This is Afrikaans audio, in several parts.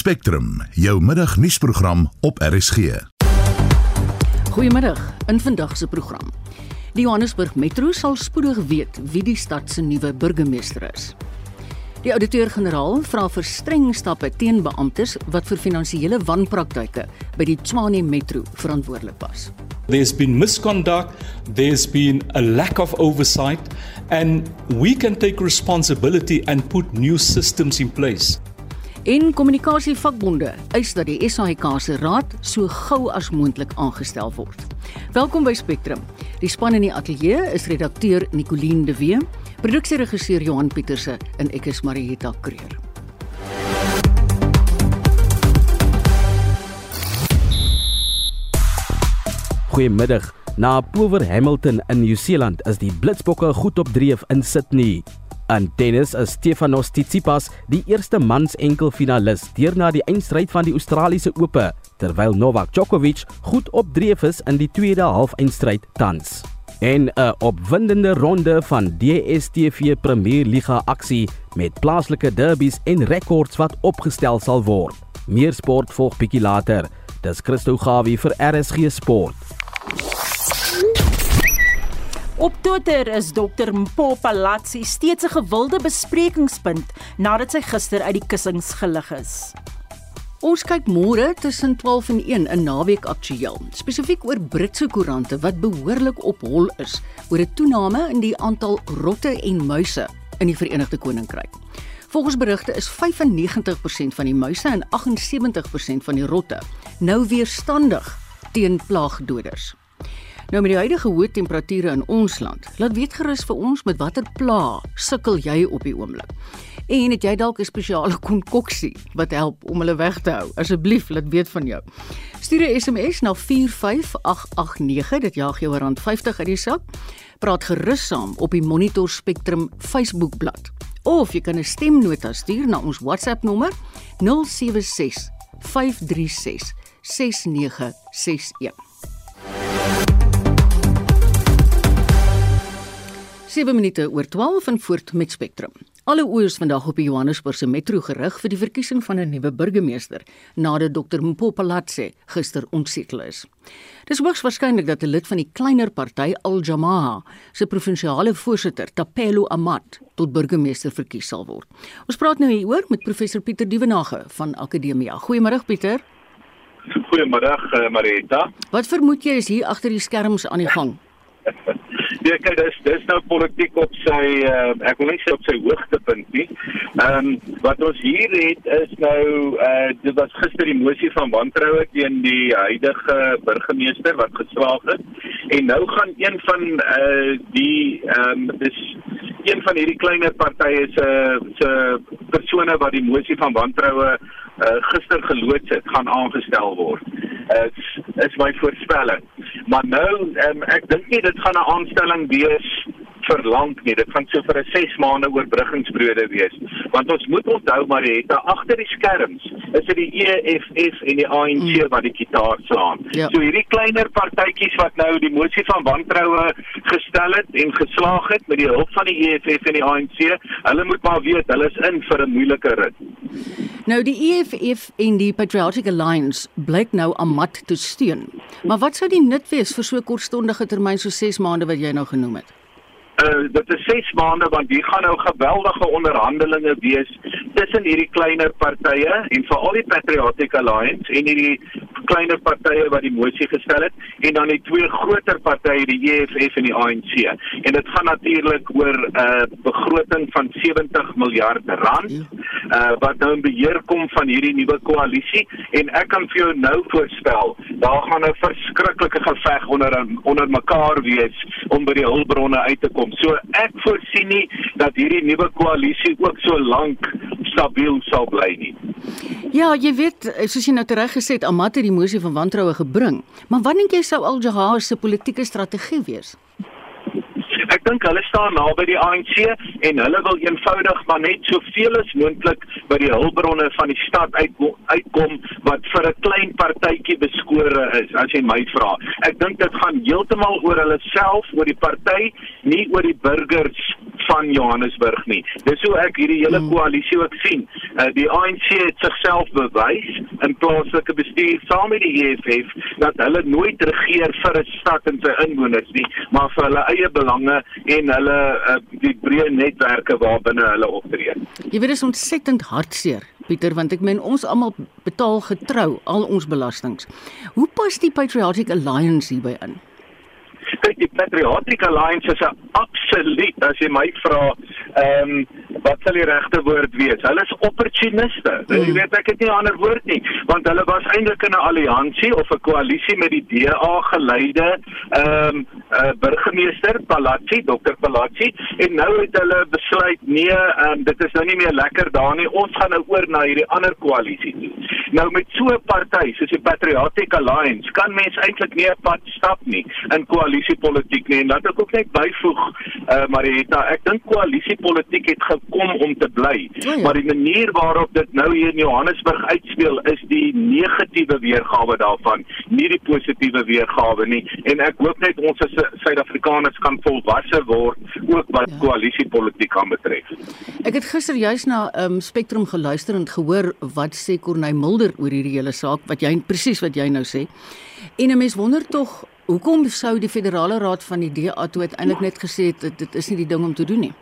Spectrum, jou middagnuusprogram op RSG. Goeiemiddag. In vandag se program. Die Johannesburg Metro sal spoedig weet wie die stad se nuwe burgemeester is. Die ouditeur-generaal vra vir streng stappe teen beamptes wat vir finansiële wanpraktyke by die Tshwane Metro verantwoordelik was. There's been misconduct, there's been a lack of oversight, and we can take responsibility and put new systems in place. En kommunikasievakbonde eis dat die SAIK se raad so gou as moontlik aangestel word. Welkom by Spectrum. Die span in die ateljee is redakteur Nicoline de Wee, produksieregisseur Johan Pieterse en ek is Marieta Kreer. Goeiemiddag. Na Power Hamilton in Nieu-Seeland is die Blitsbokke goed op dreef in Sydney. In tennis is Stefanos Tsitsipas die eerste mans enkelfinalis deur na die eindstryd van die Australiese Ope, terwyl Novak Djokovic goed op dreef is in die tweede halfeindstryd tans. En 'n opwindende ronde van DStv Premier Liga aksie met plaaslike derbies en rekords wat opgestel sal word. Meer sport volg bietjie later. Dis Christo Gawie vir RSG Sport. Op Twitter is Dr Mpo Palazzi steeds 'n gewilde besprekingspunt nadat sy gister uit die kussings gelig is. Ons kyk môre tussen 12 en 1 in Naweek Aktueel, spesifiek oor Britse koerante wat behoorlik op hol is oor 'n toename in die aantal rotte en muise in die Verenigde Koninkryk. Volgens berigte is 95% van die muise en 78% van die rotte nou weerstandig teen plaagdoders. Nou met die huidige hoë temperature in ons land, laat weet gerus vir ons met watter pla sukkel jy op die oomblik. En het jy dalk 'n spesiale konkoksie wat help om hulle weg te hou? Asseblief laat weet van jou. Stuur 'n SMS na 45889, dit jaag jou rand 50 uit die sak. Praat gerus saam op die Monitor Spectrum Facebookblad. Of jy kan 'n stemnota stuur na ons WhatsApp nommer 076 536 6961. 7 minute oor 12 en voort met Spectrum. Alle oë is vandag op die Johannesburgse metro gerig vir die verkiesing van 'n nuwe burgemeester nadat Dr Mpopalatse gister ontsetel is. Dis hoogs waarskynlik dat 'n lid van die kleiner party Al Jamaah se provinsiale voorsitter Tapelo Amat tot burgemeester verkies sal word. Ons praat nou hieroor met professor Pieter Dievenage van Akademia. Goeiemôre Pieter. Goeiemiddag uh, Marita. Wat vermoed jy is hier agter die skerms aan die gang? Ja, kyk, dis dis nou politiek op sy uh, ek wil net sê op sy hoogtepunt nie. Ehm um, wat ons hier het is nou uh dit was gister die mosie van wantroue teen die huidige burgemeester wat geslaag het. En nou gaan een van uh die ehm um, dis een van hierdie kleiner partye se se persone wat die mosie van wantroue uh gister geloods het, gaan aangestel word. Dit uh, is my voorspelling. Maar nou um, ek dink nie dit gaan 'n aanstelling wees vir lank nie. Dit gaan so vir 'n 6 maande oorbruggingsbrode wees. Want ons moet onthou maar het agter die skerms is dit die EFF en die ANC mm. wat die kitaar slaan. Ja. So hierdie kleiner partytjies wat nou die mosie van wantroue gestel het en geslaag het met die hulp van die EFF en die ANC, hulle moet maar weet hulle is in vir 'n moeilike rit. Nou die EFF en die Patriotic Alliance blyk nou amat te steun. Maar wat sou die nut wees vir so 'n kortstondige termyn so 6 maande wat jy nou genoem het? Uh, dit is 6 maande want hier gaan nou geweldige onderhandelinge wees tussen hierdie kleiner partye en veral die Patriotic Alliance en hierdie kleiner partye wat die mosie gestel het en dan die twee groter partye die EFF en die ANC. En dit gaan natuurlik oor 'n uh, begroting van 70 miljard rand uh, wat nou in beheer kom van hierdie nuwe koalisie en ek kan vir jou nou voorspel, daar gaan 'n verskriklike geveg onder onder mekaar wees om by die hulpbronne uit te kom kom. So ek voorsien nie dat hierdie nuwe koalisie ook so lank stabiel sal bly nie. Ja, jy weet, soos jy nou tereg gesê het, Amat het die mosie van wantroue gebring. Maar wat dink jy sou Al-Jahar se politieke strategie wees? Dink hulle staan naby die ANC en hulle wil eenvoudig maar net soveel as moontlik by die hulpbronne van die stad uitkom, uitkom wat vir 'n klein partytjie beskore is as jy my vra. Ek dink dit gaan heeltemal oor hulle self, oor die party, nie oor die burgers van Johannesburg nie. Dis hoe ek hierdie hele Hmm. koalisie ook sien. Uh, die ANC het sigself bewys in plaaslike bestuur saam met die EFF dat hulle nooit regeer vir 'n stad en sy inwoners nie, maar vir hulle eie belange en hulle uh, die breë netwerke waarbinne hulle optree. Jy weet dit is ontsettend hartseer, Pieter, want ek meen ons almal betaal getrou al ons belastings. Hoe pas die Patriotic Alliance hierby in? kyk die Patriotic Alliance is 'n absoluut as jy my vra ehm um, wat sal die regte woord wees? Hulle is opportuniste. Mm. jy weet ek het nie 'n ander woord nie want hulle was eintlik in 'n alliansie of 'n koalisie met die DA geleide ehm um, uh, burgemeester Palazzi Dr Palazzi en nou het hulle besluit nee um, dit is nou nie meer lekker daar nie. Ons gaan nou oor na hierdie ander koalisie toe. Nou met so 'n party soos die Patriotic Alliance kan mens eintlik nie 'n pad stap nie in koalisiepolitiek nie en laat ek ook net byvoeg uh, Marieta ek dink koalisiepolitiek het gekom om te bly ja. maar die manier waarop dit nou hier in Johannesburg uitspeel is die negatiewe weergawe daarvan nie die positiewe weergawe nie en ek hoop net ons as Suid-Afrikaners kan volwasse word ook wat ja. koalisiepolitiek aanbetref Ek het gister juis na um, Spectrum geluister en gehoor wat sê Corneil Mulder oor hierdie hele saak wat jy presies wat jy nou sê. En 'n mens wonder tog hoekom sou die federale raad van die DA toe uiteindelik net gesê het dit, is nie die ding om te doen nie.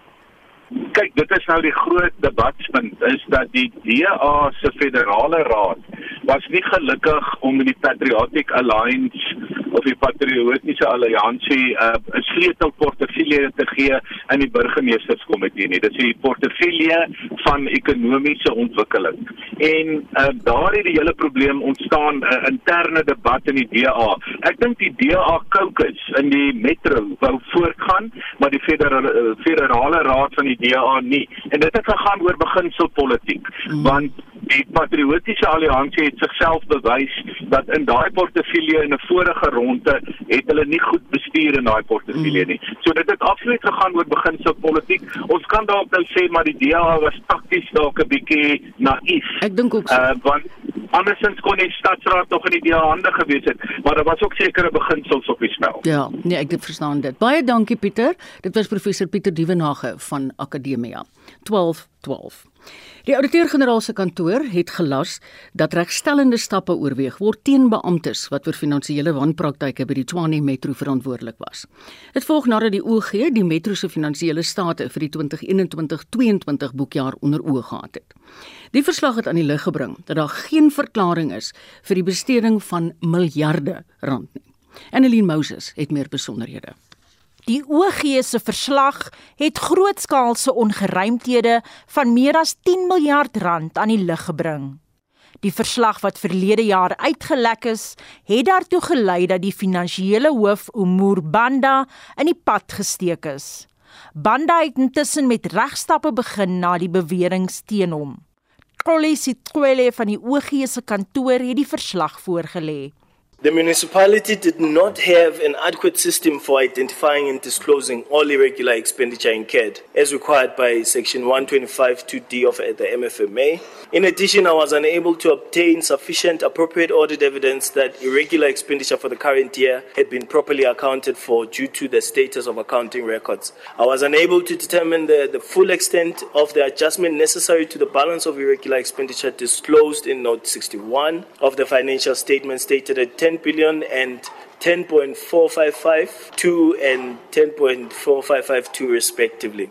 Kyk dit is nou die groot debatspunt is dat die DA se federale raad was nie gelukkig om in die Patriotic Alliance of die Patriotiese Alliansie uh, 'n sleutelportefeulje te gee in die burgemeesterskomitee nie. Dit is die portefeulje van ekonomiese ontwikkeling. En uh, daar het die hele probleem ontstaan 'n uh, interne debat in die DA. Ek dink die DA caucus in die metro wou voortgaan, maar die federale, uh, federale raad van die DA nie. En dit het gegaan oor beginselpolitiek, mm. want die patriotiese alliansie het sigself bewys dat in daai portefeulje in 'n vorige ronde het hulle nie goed bestuur in daai portefeulje nie. So dit het absoluut gegaan oor beginselpolitiek. Ons kan dalk nou sê maar die DA was takties dalk 'n bietjie naïef. Ek dink ook so. Uh, want andersins kon die stadsraad nog in die DA hande gewees het, maar daar was ook sekere beginsels op die spel. Ja, nee, ek verstaan dit. Baie dankie Pieter. Dit was professor Pieter Dievenage van Akademia. 1212. Die ouditeur-generaal se kantoor het gelas dat regstellende stappe oorweeg word teen beamptes wat vir finansiële wanpraktyke by die Tshwane Metro verantwoordelik was. Dit volg nadat die OG die metro se finansiële state vir die 2021-22 boekjaar onder oë gehad het. Die verslag het aan die lig gebring dat daar geen verklaring is vir die besteding van miljarde rand nie. Annelien Moses het meer besonderhede. Die OG se verslag het grootskaalse ongeruimthede van meer as 10 miljard rand aan die lig gebring. Die verslag wat verlede jaar uitgelek is, het daartoe gelei dat die finansiële hoof Umur Banda in die pad gesteek is. Banda het intussen met regstappe begin na die beweringe teen hom. Kollie Sitwele van die OG se kantoor het die verslag voorgelê. The municipality did not have an adequate system for identifying and disclosing all irregular expenditure incurred, as required by Section 125 2D of the MFMA. In addition, I was unable to obtain sufficient appropriate audit evidence that irregular expenditure for the current year had been properly accounted for due to the status of accounting records. I was unable to determine the, the full extent of the adjustment necessary to the balance of irregular expenditure disclosed in Note 61 of the financial statement stated at 10 billion and 10.4552 and 10.4552 respectively.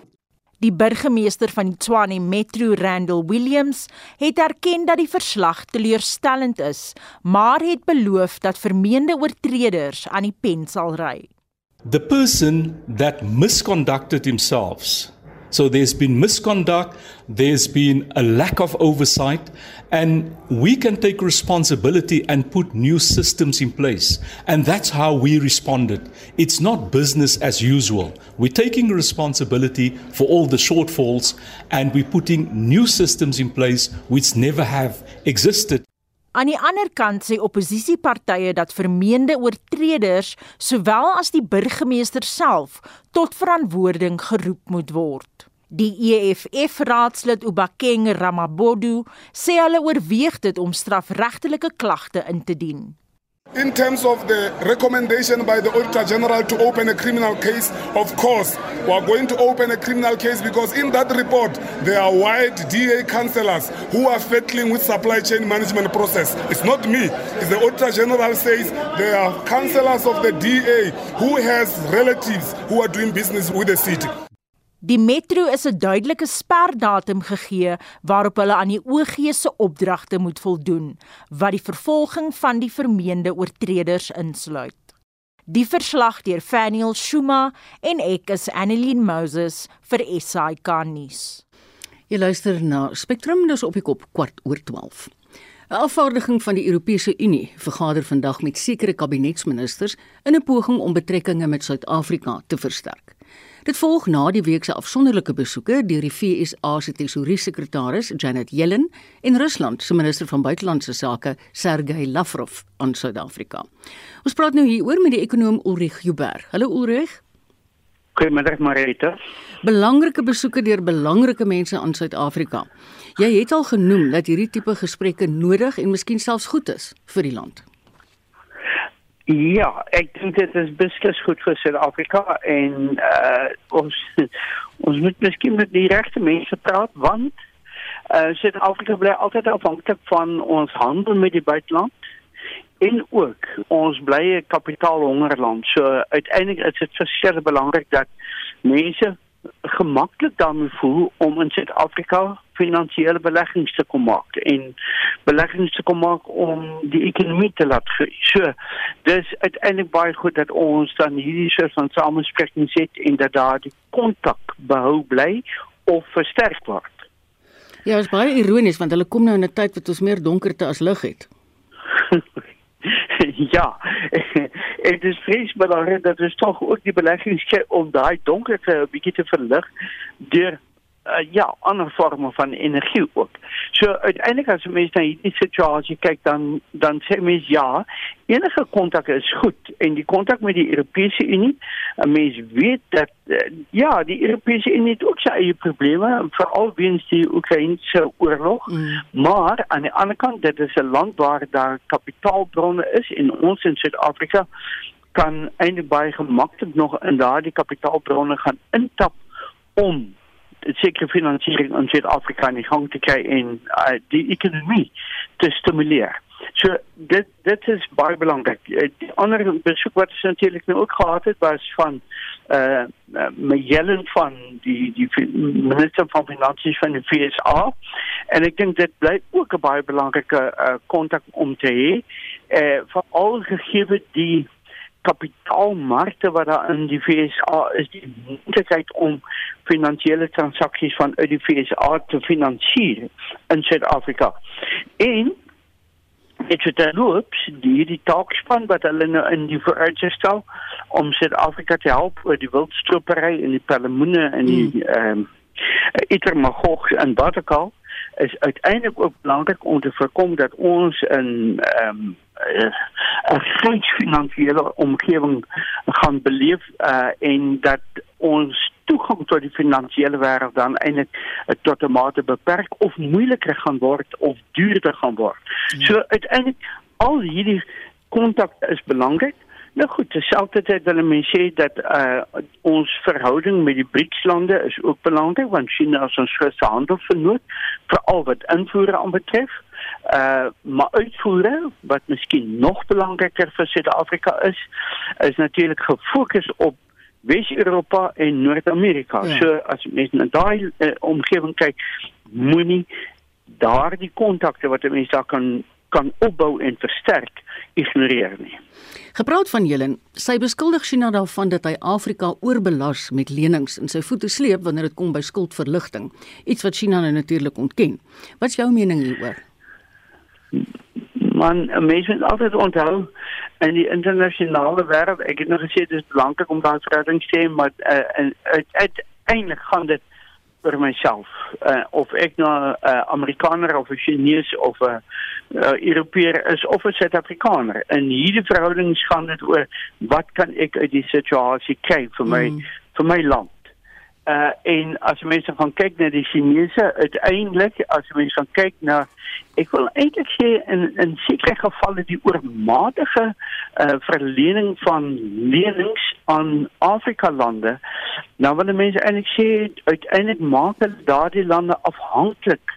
Die burgemeester van die Tshwane Metro, Randall Williams, het erken dat die verslag teleurstellend is, maar het beloof dat vermeende oortreders aan die pen sal ry. The person that misconducted themselves So there's been misconduct, there's been a lack of oversight, and we can take responsibility and put new systems in place. And that's how we responded. It's not business as usual. We're taking responsibility for all the shortfalls and we're putting new systems in place which never have existed. Aan die ander kant sê opposisiepartye dat vermeende oortreders sowel as die burgemeester self tot verantwoording geroep moet word. Die EFF raadslid Ubakeng Ramabodu sê hulle oorweeg dit om strafregtelike klagte in te dien. In terms of the recommendation by the Auditor General to open a criminal case, of course, we are going to open a criminal case because in that report there are white DA councillors who are fiddling with supply chain management process. It's not me. It's the Auditor General says there are councillors of the DA who has relatives who are doing business with the city. Die metro is 'n duidelike sperdatum gegee waarop hulle aan die OG se opdragte moet voldoen wat die vervolging van die vermeende oortreders insluit. Die verslag deur Faniel Shuma en ek is Annelien Moses vir SAK nuus. Jy luister na Spectrum dus op die kop kwart oor 12. 'n Afvaardiging van die Europese Unie vergader vandag met sekere kabinetsministers in 'n poging om betrekkinge met Suid-Afrika te versterk. Dit volg na die week se afsonderlike besoeke deur die FSA se tesouriesekretaris Janet Yellen en Rusland se minister van buitelandse sake Sergey Lavrov aan Suid-Afrika. Ons praat nou hieroor met die ekonom Ulrich Huber. Hallo Ulrich. Goeiemiddag Marita. Belangrike besoeke deur belangrike mense aan Suid-Afrika. Jy het al genoem dat hierdie tipe gesprekke nodig en miskien selfs goed is vir die land. Ja, ek dink dit is beslis goed vir Suid-Afrika en uh ons ons moet miskien met die regte mense praat want uh Suid-Afrika bly altyd afhanklik van ons handel met die buiteland en ook ons bly 'n kapitaalhongerland. So uiteindelik is dit verskeie belangrik dat mense gemaklik daarmee voel om in Suid-Afrika finansiële beleggings te kom maak en beleggings te kom maak om die ekonomie te laat groei. So, dis uiteindelik baie goed dat ons dan hierdie soort van samesprekings het en dat daar die kontak behou bly of versterk word. Ja, is baie ironies want hulle kom nou in 'n tyd wat ons meer donkerte as lig het. ja, het is vreesbaar dat dat is toch ook die beleggings om daai donkerte 'n bietjie te verlig deur uh, ja, ander vorme van energie ook. So uiteindelik as jy mens na hierdie situasie kyk dan dan sê mens ja, enige kontak is goed en die kontak met die Europese Unie, 'n mens weet dat uh, ja, die Europese Unie het ook sy eie probleme, veral weens die Oekraïense oorlog, mm. maar aan die ander kant dit is 'n land waar daar kapitaalbronne is en ons in Suid-Afrika kan eintlik baie gemaklik nog in daardie kapitaalbronne gaan intap om sekere finansiering in Suid-Afrika in gang te kry en uh, die ekonomie te stimuleer. So dit dit is baie belangrik. Uh, die ander besoek wat ons natuurlik nou ook gehad het was van eh uh, uh, Mejellen van die die minister van finansies van die FSA en ek dink dit bly ook 'n baie belangrike kontak uh, om te hê eh uh, veral gegee die kapitaalmarkte wat daar in die FSA is die moontlikheid om finansiële transaksies van uit die FSA te finansier in Suid-Afrika. En dit het loops die die taakspan wat hulle nou in die vooruitstel om Suid-Afrika te help oor die wildstropery en die pelmoene en die hmm. ehm mm. um, Itermagog en Batakal is uiteindelik ook belangrik om te voorkom dat ons in ehm um, 'n groot finansiële omgewing gaan beleef uh, en dat ons toegang tot die finansiële wêreld dan eintlik uh, tot 'n mate beperk of moeiliker gaan word of duurder gaan word. Ja. So uiteindelik al hierdie kontak is belangrik. Nou goed, terselfdertyd wil mense sê dat uh, ons verhouding met die BRICS-lande is ook belangrik want China is ons grootste handelsvernoot veral wat invoere aanbetref. Uh maar uitvoere wat miskien nog belangriker vir Suid-Afrika is, is natuurlik gefokus op Wes-Europa en Noord-Amerika. Ja. So as mens na daai uh, omgewing kyk, moenie daardie kontakte wat mense daar kan kan opbou en versterk ignoreer nie. Gepraat van Helen, sy beskuldig China daarvan dat hy Afrika oorbelas met lenings en sy voete sleep wanneer dit kom by skuldverligting, iets wat China nou natuurlik ontken. Wat is jou mening hieroor? Man, mense moet altyd onthou in die internasionale wêreld, ek het nog gesê dit is belangrik om daai verhouding te hê, maar uh, uiteindelik gaan dit vir myself uh, of ek nou 'n uh, Amerikaner of 'n Chinese of 'n uh, Europeër is of 'n Suid-Afrikaner. In hierdie verhoudings gaan dit oor wat kan ek uit die situasie kry vir my mm. vir my land. Uh en as mense gaan kyk na die Chinese, uiteindelik as mense gaan kyk na ek wil eintlik sê in in sekere gevalle die oormatige uh verlening van lenings aan Afrika lande, nou wil mense eintlik sê uiteindelik maak hulle daardie lande afhanklik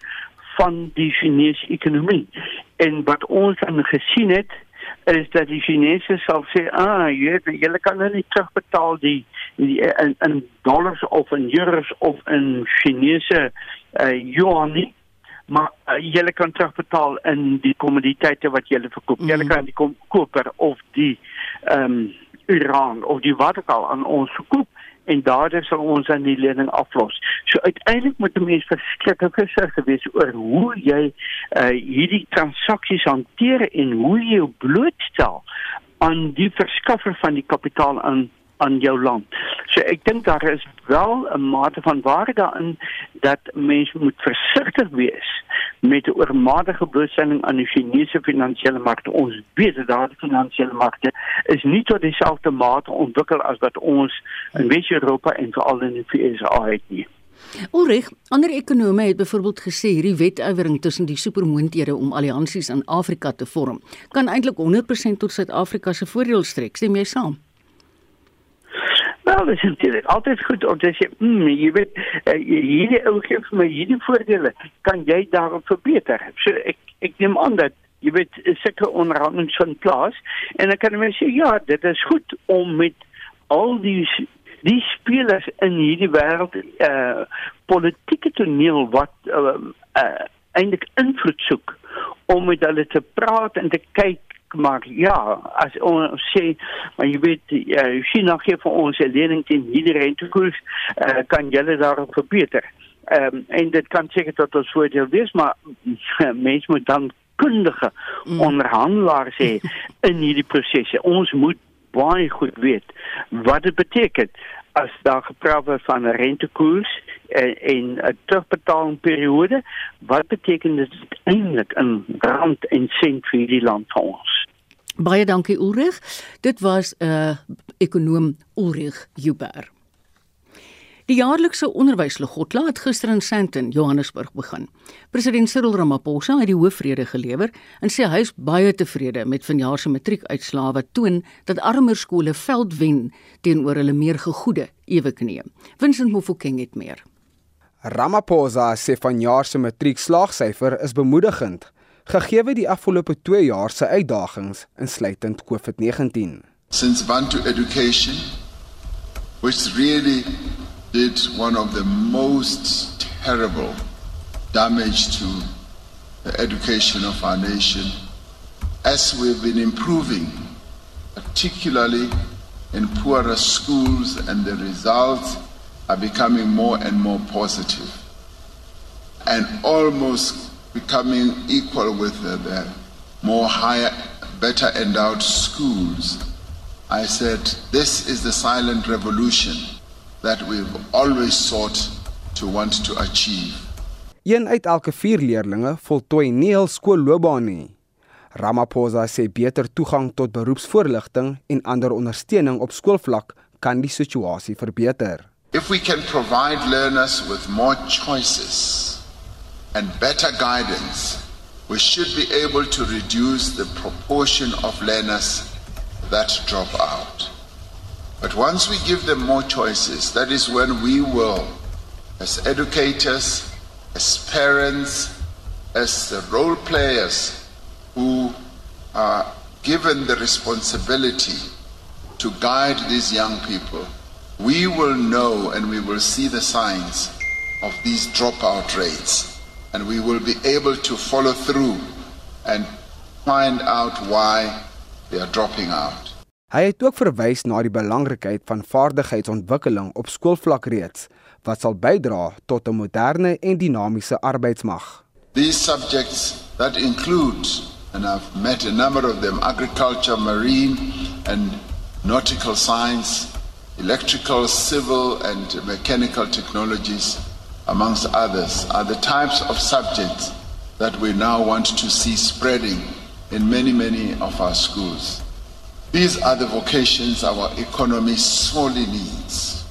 van die Chinese ekonomie. En wat ons dan gesien het is dat die Chinese sal sê, "Ah, jy weet, jy kan nou nie terugbetaal die in, in dollars of in euros of in Chinese uh, yuan nie." maar uh, jy kan terugbetaal in die kommoditeite wat jy verkoop. Jy kan die koper of die ehm um, Iran of die wat ook al aan ons verkoop en daardie sal ons aan die lening aflos. So uiteindelik moet 'n mens verskriklik versigtig wees oor hoe jy uh, hierdie transaksies hanteer en hoe jy jou blootstel aan die verskaffer van die kapitaal aan aan jou land. So ek dink daar is wel 'n mate van waarheid daarin dat mense moet versigtig wees met 'n oormatige blootstelling aan die Chinese finansiële markte. Ons weet dat daardie finansiële markte is nie tot dieselfde mate ontwikkel as wat ons in Wes-Europa en veral in die VSA het nie. Ulrich, ander ekonome het byvoorbeeld gesê hierdie wetywering tussen die supermoondhede om alliansies in Afrika te vorm kan eintlik 100% tot Suid-Afrika se voordeel strek. Stem jy saam? Wel, dis natuurlik altyd goed om te sê, mm, jy weet, uh, hierdie ou gee vir my hierdie voordele, kan jy daarop verbeter? So ek ek neem aan dat jy weet seker onderhandelinge van plaas en ek kan net sê ja, dit is goed om met al die die spelers in wêreld eh uh, politieke toneel wat uh, uh, eintlik invloed soek om met hulle te praat en te kyk maar ja, as ons sê, maar jy weet, ja, China gee vir ons 'n lening teen hierdie rentekoers, uh, kan julle daarop verbeter. Ehm um, en dit kan seker tot ons voordeel wees, maar mense moet dan kundige mm. onderhandelaars hê in hierdie prosesse. Ons moet baie goed weet wat dit beteken as daar gepraat word van 'n rentekoers en 'n terugbetalingsperiode, wat beteken dit eintlik in rand en sent vir die land vir ons? Baie dankie Ulrich. Dit was 'n uh, ekonom Ulrich Huber. Die jaarlikse onderwysligotla het gister in Sandton, Johannesburg begin. President Cyril Ramaphosa het die hoofrede gelewer en sê hy is baie tevrede met vanjaar se matriekuitslae wat toon dat armer skole veld wen teenoor hulle meer gegoede eweknie. Vincent Mofokeng het meer. Ramaphosa sê vanjaar se matriekslaagsyfer is bemoedigend gegee die afgelope 2 jaar se uitdagings insluitend COVID-19. Since Bantu education which really did one of the most terrible damage to the education of our nation as we've been improving, particularly in poorer schools, and the results are becoming more and more positive and almost becoming equal with the, the more higher, better endowed schools. I said, this is the silent revolution that we've always sought to want to achieve. Een uit elke 4 leerders voltooi nie hul skoolloopbaan nie. Ramaphosa sê beter toegang tot beroepsvoorligting en ander ondersteuning op skoolvlak kan die situasie verbeter. If we can provide learners with more choices and better guidance, we should be able to reduce the proportion of learners that drop out. But once we give them more choices, that is when we will, as educators, as parents, as the role players who are given the responsibility to guide these young people, we will know and we will see the signs of these dropout rates. And we will be able to follow through and find out why they are dropping out. Hy het ook verwys na die belangrikheid van vaardigheidsontwikkeling op skoolvlak reeds wat sal bydra tot 'n moderne en dinamiese arbeidsmag. These subjects that include and I've met a number of them agriculture, marine and nautical science, electrical, civil and mechanical technologies amongst others are the types of subjects that we now want to see spreading in many many of our schools. These are the vocations our economy sorely needs.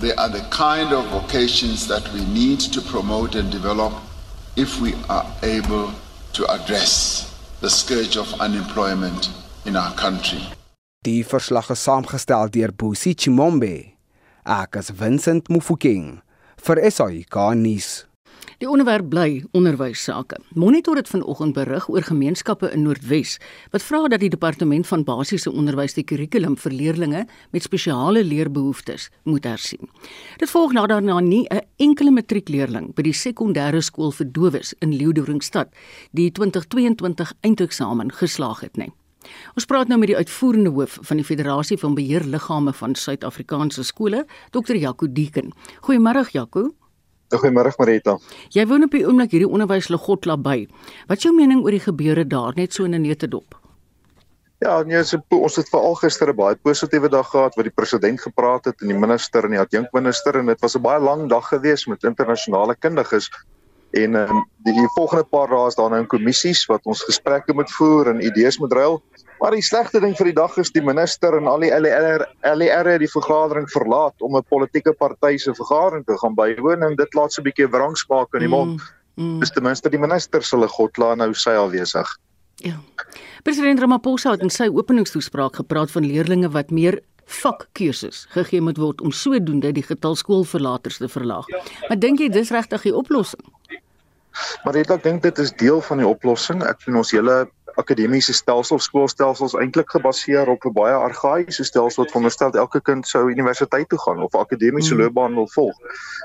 They are the kind of vocations that we need to promote and develop if we are able to address the scourge of unemployment in our country. Die verslag is saamgestel deur Busi Chimombe. Ek is Vincent Mufokeng vir SAK nuus. Die onderwerp bly onderwys sake. Monitor het vanoggend berig oor gemeenskappe in Noordwes wat vra dat die departement van basiese onderwys die kurrikulum vir leerders met spesiale leerbehoeftes moet hersien. Dit volg nadat daar nie 'n enkele matriekleerling by die sekondêre skool vir dowes in Leeudoringstad die 2022 eindeksamen geslaag het nie. Ons praat nou met die uitvoerende hoof van die Federasie van Beheerliggame van Suid-Afrikaanse skole, Dr. Jaco Deeken. Goeiemôre Jaco. Goeiemôre Marita. Jy woon op die oomblik hierdie onderwys Legot naby. Wat is jou mening oor die gebeure daar net so in 'n neutedop? Ja, nee, so, ons het veral gister 'n baie positiewe dag gehad waar die president gepraat het en die minister en die adjunkminister en dit was 'n baie lang dag gewees met internasionale kundiges. En um, die, die volgende paar dae is daar nou 'n kommissies wat ons gesprekke moet voer en idees moet ruil. Maar die slegste ding vir die dag is die minister en al die LER LER het die vergadering verlaat om 'n politieke party se vergadering te gaan bywoon en dit laat so 'n bietjie wrangsmaak in die mond. Mm, mm. Dis ten minste die minister se hulle godla nou sy alwesig. Ja. President Ramaphosa het in sy openingstoespraak gepraat van leerders wat meer vakkeuses gegee moet word om sodoende die getal skoolverlaters te verlaag. Maar dink jy dis regtig die oplossing? Maar ek dink dit is deel van die oplossing. Ek sien ons hele akademiese stelsel skoolstelsels eintlik gebaseer op 'n baie argaïese stelsel wat veronderstel elke kind sou universiteit toe gaan of akademiese mm. loopbaan wil volg.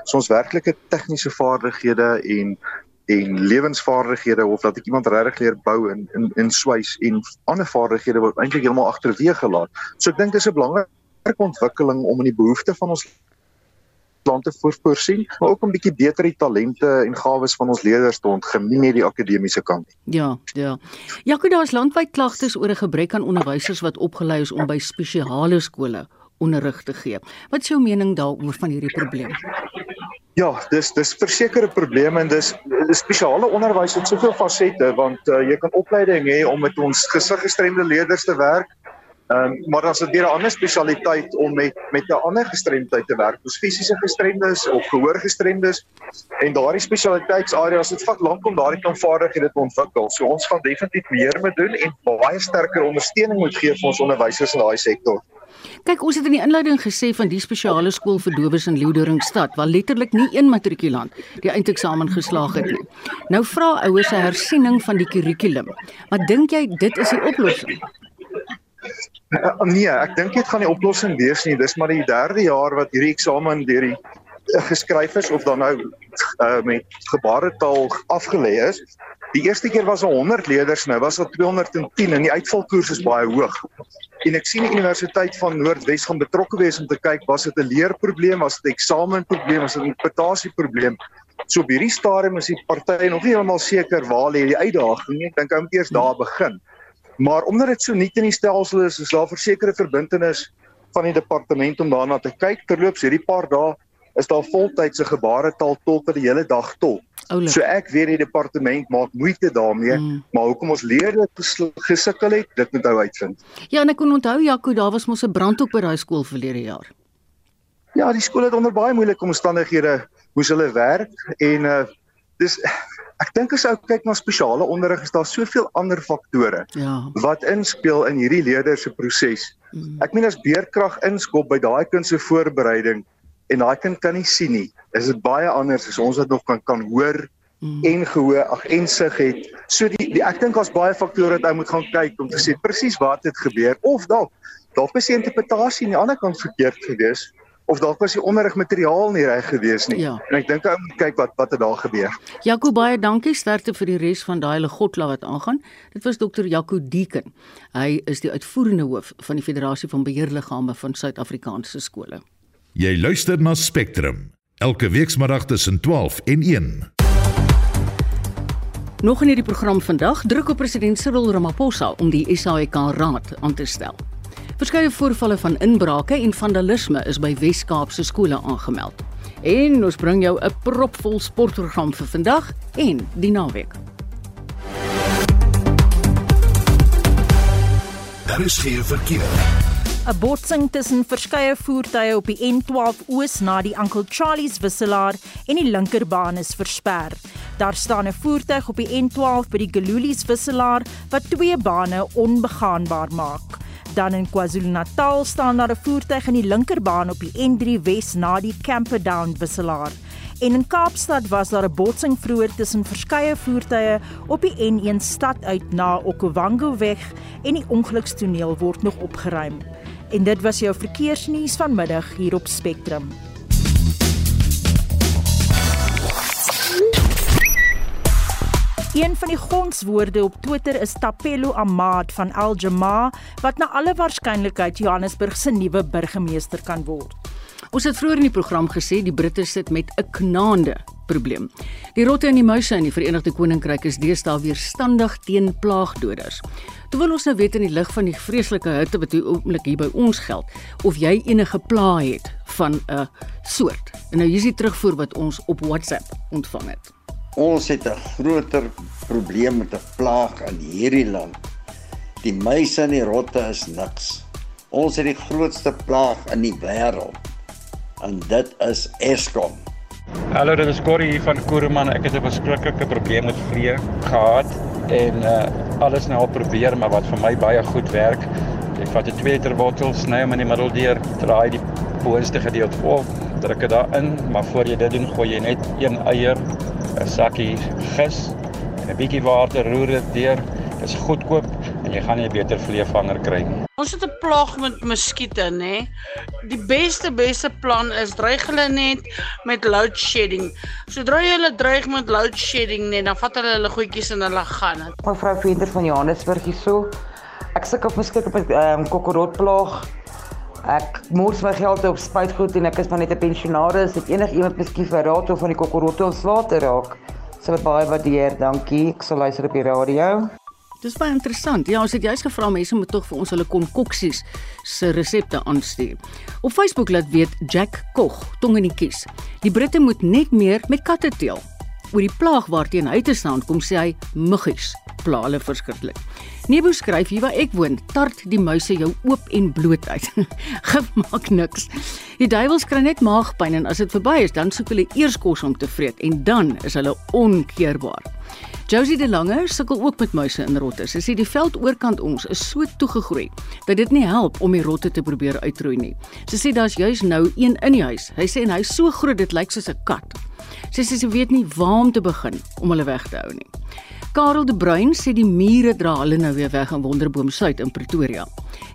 So ons werklike tegniese vaardighede en en lewensvaardighede of dat ek iemand regtig leer bou in in in swys en ander vaardighede word eintlik heeltemal agterweeg gelaat. So ek dink dis 'n belangrike ontwikkeling om in die behoeftes van ons plante voorsien, maar ook om bietjie beter die talente en gawes van ons leerders te ontgin, nie net die akademiese kant nie. Ja, ja. Jaco, daar is landwyd klagtes oor 'n gebrek aan onderwysers wat opgelei is om by spesiale skole onderrig te gee. Wat is jou mening daaroor van hierdie probleem? Ja, dis dis versekerde probleme en dis die spesiale onderwys het soveel fasette want uh, jy kan opleiding hê om met ons gesiggestremde leerders te werk Ehm um, maar weer 'n ander spesialiteit om met met 'n ander gestremdheid te werk, soos fisiese gestremdes of gehoorgestremdes. En daardie spesialiteitsareas het vat lank om daardie kanvaardighede te ontwikkel. So ons gaan definitief meer moet doen en baie sterker ondersteuning moet gee vir ons onderwysers in daai sektor. Kyk, ons het in die inleiding gesê van die spesiale skool vir dowes in Leeudoringstad waar letterlik nie een matrikulant die eindeksamen geslaag het nie. Nou vra ouers 'n hersiening van die kurrikulum. Maar dink jy dit is die oplossing? Uh, nee, ek dink dit gaan die oplossing wees nie. Dis maar die derde jaar wat hierdie eksamen deur die uh, geskryf is of dan nou uh, met gebaretaal afgelê is. Die eerste keer was daar 100 leerders, nou was daar 210 en die uitvalkoers is baie hoog. En ek sien die Universiteit van Noordwes gaan betrokke wees om te kyk was dit 'n leerprobleem, was dit 'n eksamenprobleem, was dit 'n interpretasieprobleem. So op hierdie stadium is die party nog nie heeltemal seker waar lê die uitdaging nie. Ek dink ou moet eers daar begin. Maar omdat dit so nuut in die stelsel is, is daar versekerde verbintenis van die departement om daarna te kyk. Terloops, hierdie paar dae is daar voltydse gebaretaal tolke die hele dag tol. Oulik. So ek weet die departement maak moeite daarmee, mm. maar hoekom ons leerders gesukkel het, dit moet hou uitvind. Ja, en ek kon onthou Jaco, daar was mos 'n brand op by daai skool verlede jaar. Ja, die skool het onder baie moeilike omstandighede moes hulle werk en uh dis ek dink as ou kyk na spesiale onderrig is daar soveel ander faktore ja. wat inspel in hierdie leerders se proses. Mm. Ek meen as beerkrag inskop by daai kind se voorbereiding en daai kind kan nie sien nie. Is dit baie anders as ons wat nog kan kan hoor mm. en gehoor ag en sig het. So die, die ek dink daar's baie faktore wat ou moet gaan kyk om te sê presies wat het gebeur of dalk dalk is die interpretasie aan die ander kant verkeerd geweest of dalk was die onderrigmateriaal nie reg gewees nie. Ja. En ek dink ou moet kyk wat wat het daar gebeur. Jaco baie dankie sterkte vir die res van daai legotla wat aangaan. Dit was dokter Jaco Deeken. Hy is die uitvoerende hoof van die Federasie van Beheerliggame van Suid-Afrikaanse skole. Jy luister na Spectrum elke weekmiddag tussen 12 en 1. Nog in hierdie program vandag druk op president Cyril Ramaphosa om die SAIK raad aan te stel. Verskeie voorvalle van inbrake en vandalisme is by Wes-Kaapse skole aangemeld. En ons bring jou 'n propvol sportprogram vir vandag en die naweek. Daar is hier verkeer. 'n Botsing tussen verskeie voertuie op die N12 oos na die Uncle Charlie's wisselaar en die linkerbaan is versper. Daar staan 'n voertuig op die N12 by die Galuli's wisselaar wat twee bane onbegaanbaar maak. Dan in KwaZulu-Natal staan daar 'n voertuig in die linkerbaan op die N3 Wes na die Camperdown wisselaar. En in Kaapstad was daar 'n botsing vroeër tussen verskeie voertuie op die N1 stad uit na Okavango weg en die ongelukstoneel word nog opgeruim. En dit was jou verkeersnuus vanmiddag hier op Spectrum. Een van die gonswoorde op Twitter is Tapelo Ahmad van Al Jamaa wat na alle waarskynlikheid Johannesburg se nuwe burgemeester kan word. Ons het vroeër in die program gesê die Britte sit met 'n knaande probleem. Die rotte en die muise in die Verenigde Koninkryk is deesdae weerstandig teen plaagdoders. Toe wil ons nou weet in die lig van die vreeslike hitte wat hier oomblik hier by ons geld, of jy enige plaag het van 'n soort. En nou hier is die terugvoer wat ons op WhatsApp ontvang het. Ons het 'n groter probleem met 'n plaag in hierdie land. Die muise en die rotte is niks. Ons het die grootste plaag in die wêreld. En dit is Eskom. Hallo, dit is Corrie hier van Kuruman. Ek het 'n verskriklike probleem met vliee gehad en uh alles nou al probeer, maar wat vir my baie goed werk, jy vat 'n 2 liter bottel, sny hom in die middel deur, draai die boonste gedeelte vol, druk dit daarin, maar voor jy dit doen, gooi jy net een eier, 'n sakkie gis en 'n bietjie water, roer dit deur. Dit is goedkoop en jy gaan nie 'n beter vleevanger kry nie. Ons het 'n plaag met muskiete, nê. Die beste beste plan is dreig hulle net met load shedding. Sodra jy hulle dreig met load shedding, net dan vat hulle hulle goedjies en hulle gaan. Mevrou Venter van Johannesburg hierso. Ek sukkel beskik op 'n um, kokorotplaag. Ek mors my geld op spuitgoed en ek is maar net 'n pensionaris. Het enig iemand miskien vir raad of van die kokorotte ontslae te raak? Sou dit baie waardeer. Dankie. Ek sal luister op die radio. Dis baie interessant. Ja, ons het juist gevra mense moet tog vir ons hulle konkoksies se resepte aanstuur. Op Facebook laat weet Jack Kog, tong in die kies. Die Britte moet net meer met katte teel. Oor die plaag waarteen hy te staan kom sê hy muggies pla hulle verskriklik. Nebo skryf hier waar ek woon, tart die muise jou oop en bloot uit. Gif maak niks. Die duiwels kry net maagpyn en as dit verby is, dan soek hulle eers kos om te vreet en dan is hulle onkeerbaar. Josie de Lange sukkel ook met muise en rotte. Sy sê die veld oorkant ons is so toegegroei dat dit nie help om die rotte te probeer uitroei nie. Sy sê daar's juis nou een in die huis. Hy sê en hy's so groot dit lyk soos 'n kat. Sy sê sy weet nie waar om te begin om hulle weg te hou nie. Karel de Bruin sê die mure dra hulle nou weer weg in Wonderboom Suid in Pretoria.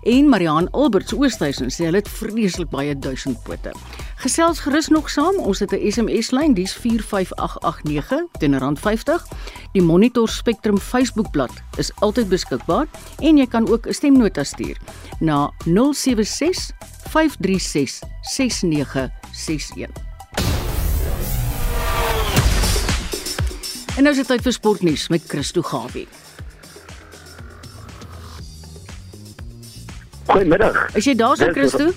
En Mariaan Alberts Oosthuizen sê hulle het vreeslik baie duisend pote. Gesels gerus nog saam. Ons het 'n SMS lyn, dis 45889 teen R50. Die Monitor Spectrum Facebookblad is altyd beskikbaar en jy kan ook 'n stemnota stuur na 076 536 6961. En nou is dit tyd vir sportnuus met Christo Gawie. Goeiemiddag. Is jy daar so Christo?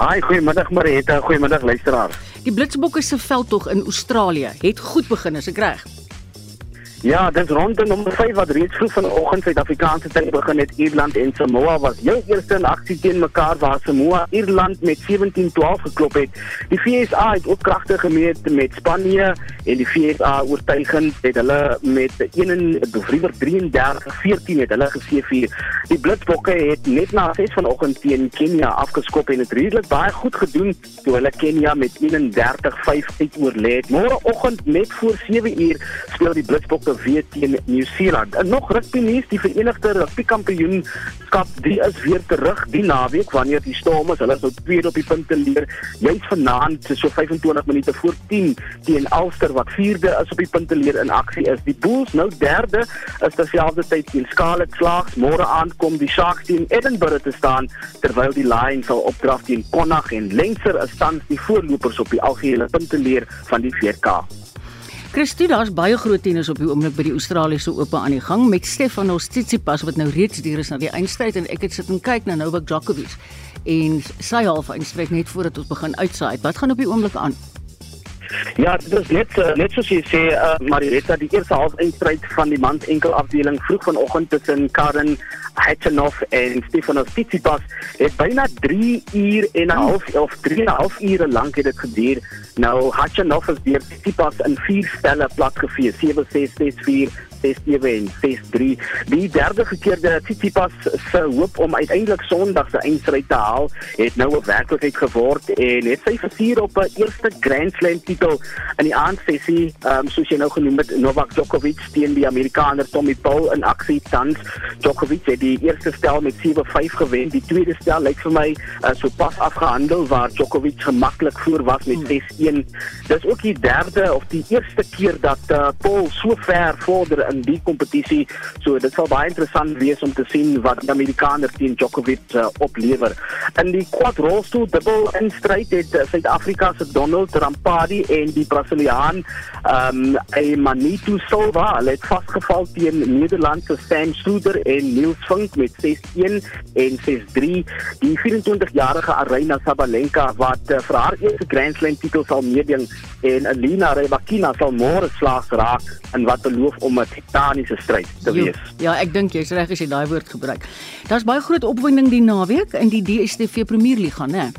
Haai, goeiemiddag Marieta, goeiemiddag luisteraars. Die Blitsbokke se veldtog in Australië het goed begin, as ek reg is. Ja, dit is rond nommer 5 wat reeds vroeg vanoggend Suid-Afrikaanse tyd begin het. Ierland en Samoa was heel eerste in aksie teen mekaar waar Samoa Ierland met 17-12 geklop het. Die FSA het ook kragte gemeet met Spanje en die FSA oortuigend het hulle met 33-14 het hulle geseëvier. Die Blitsbokke het net na 6 vanoggend teen Kenia afgeskop en het redelik baie goed gedoen toe hulle Kenia met 31-5 uitoorlê het. Môreoggend net voor 7 uur speel die Blitsbokke weer teen Nieu-Seeland. En nog rugby nuus, die Verenigde Rugby Kampioenskap, die is weer terug die naweek wanneer die Stormers hulle sou tweede op die punte leer. Juist vanaand so 25 minute voor 10 teen Ulster wat vierde is op die punte leer in aksie is. Die Bulls nou derde is terselfde tyd teen Scarlet Slags. Môre aand kom die Sharks teen Edinburgh te staan terwyl die Lions sal opdraf teen Connacht en Leinster is tans die voorlopers op die algehele punte leer van die 4K. Christo, daar's baie groot tennis op die oomblik by die Australiese Ope aan die gang met Stefanos Tsitsipas wat nou reeds deur is na die eindstryd en ek het sit en kyk na Novak Djokovic en sy half eindstryd net voordat ons begin uitsaai. Wat gaan op die oomblik aan? Ja, dit is net uh, net soos jy sê, uh, Marietta, die eerste halfeindstryd van die mans enkel afdeling vroeg vanoggend tussen Karen Hatchenoff en Stefanos Tsitsipas het byna 3 uur en 'n half of 3 en 'n half ure lank het dit geduur. Nou Hatchenoff is deur Tsitsipas in 4 stelle platgevee, 7-6, 6-4 6-3. Die derde gekeerde Tsitsipas se hoop om uiteindelik Sondag se eindstryd te haal, het nou 'n werklikheid geword en het sy versier op 'n eerste Grand Slam titel in die aandsessie, um, soos jy nou genoem het, Novak Djokovic teen die Amerikaner Tommy Paul in aksie tans. Djokovic het die eerste stel met 7-5 gewen. Die tweede stel lyk vir my uh, so pas afgehandel waar Djokovic gemaklik voor was met 6-1. Dis ook die derde of die eerste keer dat uh, Paul so ver vorder in die kompetisie. So dit sal baie interessant wees om te sien wat die Amerikaner teen Djokovic uh, oplewer. In die quad rolstoel dubbel instryd het uh, Suid-Afrika se Donald Rampadi en die Brasiliaan ehm um, Emanitu Silva het vasgeval teen Nederland se Stan Schroeder en Niels Vink met 6-1 en 6-3. Die 24-jarige Arina Sabalenka wat uh, vir haar eerste Grand Slam titel sal meeding en Alina Rybakina sal môre slaags raak in wat beloof om 'n titaniese stryd te wees. Jo, ja, ek dink jy's reg as jy daai woord gebruik. Daar's baie groot opwinding die naweek in die DStv Premierliga, né?